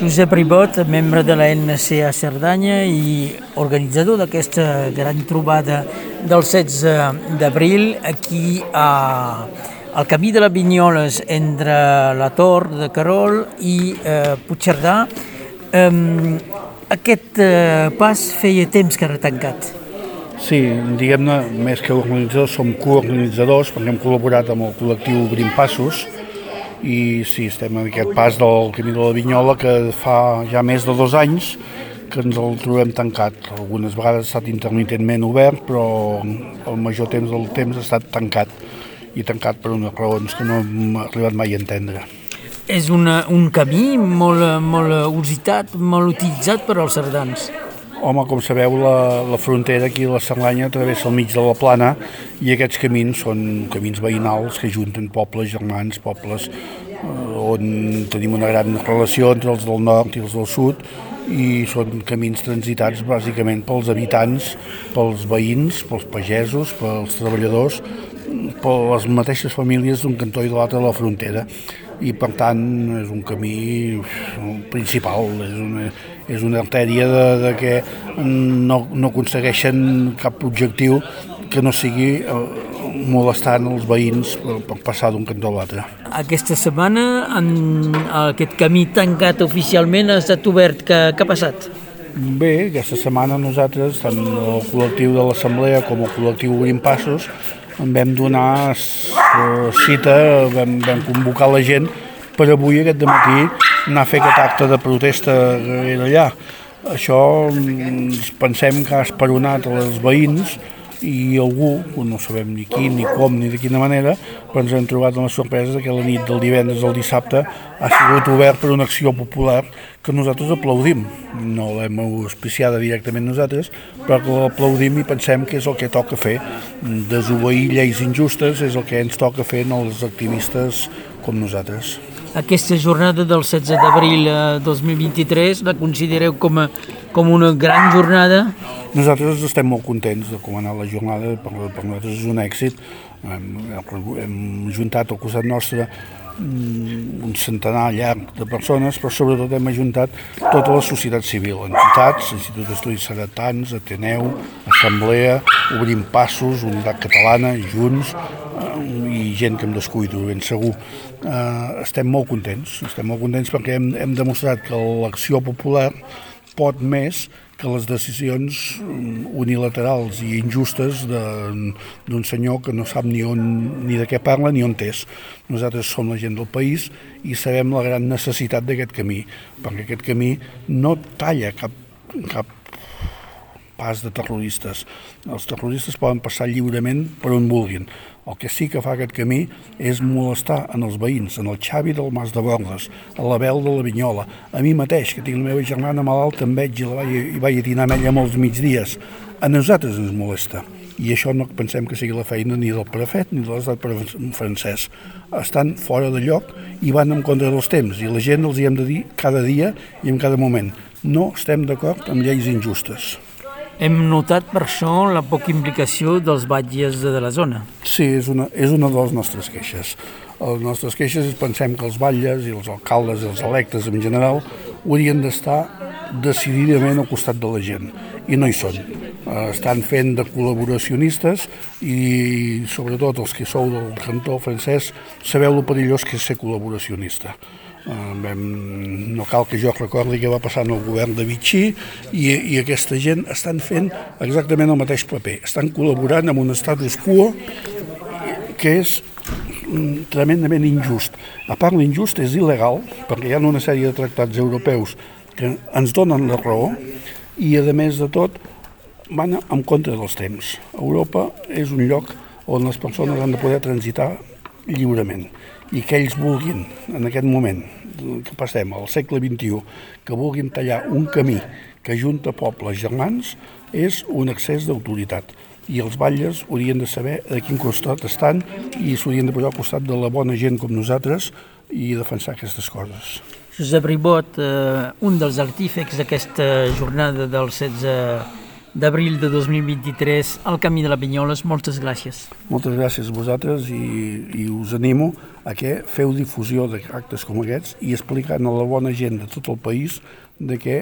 Josep Ribot, membre de la NCA Cerdanya i organitzador d'aquesta gran trobada del 16 d'abril aquí a, al camí de les Vinyoles entre la Tor de Carol i eh, Puigcerdà. Eh, aquest eh, pas feia temps que era tancat. Sí, diguem-ne, més que organitzadors, som coorganitzadors perquè hem col·laborat amb el col·lectiu Obrim Passos i sí, estem en aquest pas del Camí de la Vinyola que fa ja més de dos anys que ens el trobem tancat. Algunes vegades ha estat intermitentment obert, però el major temps del temps ha estat tancat i tancat per unes raons que no hem arribat mai a entendre. És una, un camí molt, molt usitat, molt utilitzat per als cerdans. Home, com sabeu, la, la frontera aquí a la Cerdanya travessa el mig de la plana i aquests camins són camins veïnals que junten pobles germans, pobles eh, on tenim una gran relació entre els del nord i els del sud i són camins transitats bàsicament pels habitants, pels veïns, pels pagesos, pels treballadors, per les mateixes famílies d'un cantó i de l'altre de la frontera. I per tant és un camí principal, és una, és una artèria de, de que no, no aconsegueixen cap objectiu que no sigui eh, molestant els veïns per, per passar d'un cantó a l'altre. Aquesta setmana en aquest camí tancat oficialment ha estat obert. Què, què ha passat? Bé, aquesta setmana nosaltres, tant el col·lectiu de l'Assemblea com el col·lectiu Obrim Passos, en vam donar cita, vam, vam convocar la gent per avui aquest matí anar a fer aquest acte de protesta allà. Això pensem que ha esperonat els veïns i algú, no sabem ni qui, ni com, ni de quina manera, però ens hem trobat amb la sorpresa que la nit del divendres al dissabte ha sigut obert per una acció popular que nosaltres aplaudim. No l'hem auspiciada directament nosaltres, però que l'aplaudim i pensem que és el que toca fer. Desobeir lleis injustes és el que ens toca fer als activistes com nosaltres. Aquesta jornada del 16 d'abril 2023 la considereu com, a, com una gran jornada? Nosaltres estem molt contents de com ha anat la jornada, per, per nosaltres és un èxit. Hem, hem juntat al costat nostre un centenar llarg de persones, però sobretot hem ajuntat tota la societat civil, entitats, Institut d'Estudis Seretans, Ateneu, Assemblea, Obrim Passos, Unitat Catalana, Junts, i gent que em descuido, ben segur. Eh, estem molt contents, estem molt contents perquè hem, hem demostrat que l'acció popular pot més que les decisions unilaterals i injustes d'un senyor que no sap ni, on, ni de què parla ni on és. Nosaltres som la gent del país i sabem la gran necessitat d'aquest camí, perquè aquest camí no talla cap, cap pas de terroristes. Els terroristes poden passar lliurement per on vulguin. El que sí que fa aquest camí és molestar en els veïns, en el Xavi del Mas de Bordes, a l'Abel de la Vinyola, a mi mateix, que tinc la meva germana malalta amb veig i, la vaig, i vaig a dinar amb ella molts migdies. A nosaltres ens molesta. I això no pensem que sigui la feina ni del prefet ni de l'estat francès. Estan fora de lloc i van en contra dels temps. I la gent els hi hem de dir cada dia i en cada moment. No estem d'acord amb lleis injustes. Hem notat per això la poca implicació dels batlles de la zona. Sí, és una, és una de les nostres queixes. Les nostres queixes pensem que els batlles i els alcaldes i els electes en general haurien d'estar decididament al costat de la gent i no hi són. Estan fent de col·laboracionistes i sobretot els que sou del cantó francès sabeu el perillós que és ser col·laboracionista. Vam, no cal que jo recordi què va passar en el govern de Vichy i, i aquesta gent estan fent exactament el mateix paper. Estan col·laborant amb un status quo que és mm, tremendament injust. A part l'injust és il·legal perquè hi ha una sèrie de tractats europeus que ens donen la raó i a més de tot van en contra dels temps. Europa és un lloc on les persones han de poder transitar lliurement i que ells vulguin, en aquest moment, que passem al segle XXI, que vulguin tallar un camí que junta pobles germans, és un excés d'autoritat. I els batlles haurien de saber de quin costat estan i s'haurien de posar al costat de la bona gent com nosaltres i defensar aquestes coses. Josep Ribot, eh, un dels artífecs d'aquesta jornada del 16 d'abril de 2023 al Camí de la Vinyoles. Moltes gràcies. Moltes gràcies a vosaltres i, i us animo a que feu difusió d'actes com aquests i explicant a la bona gent de tot el país de que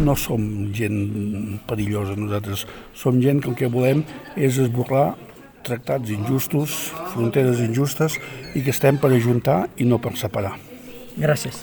no som gent perillosa nosaltres, som gent que el que volem és esborrar tractats injustos, fronteres injustes i que estem per ajuntar i no per separar. Gràcies.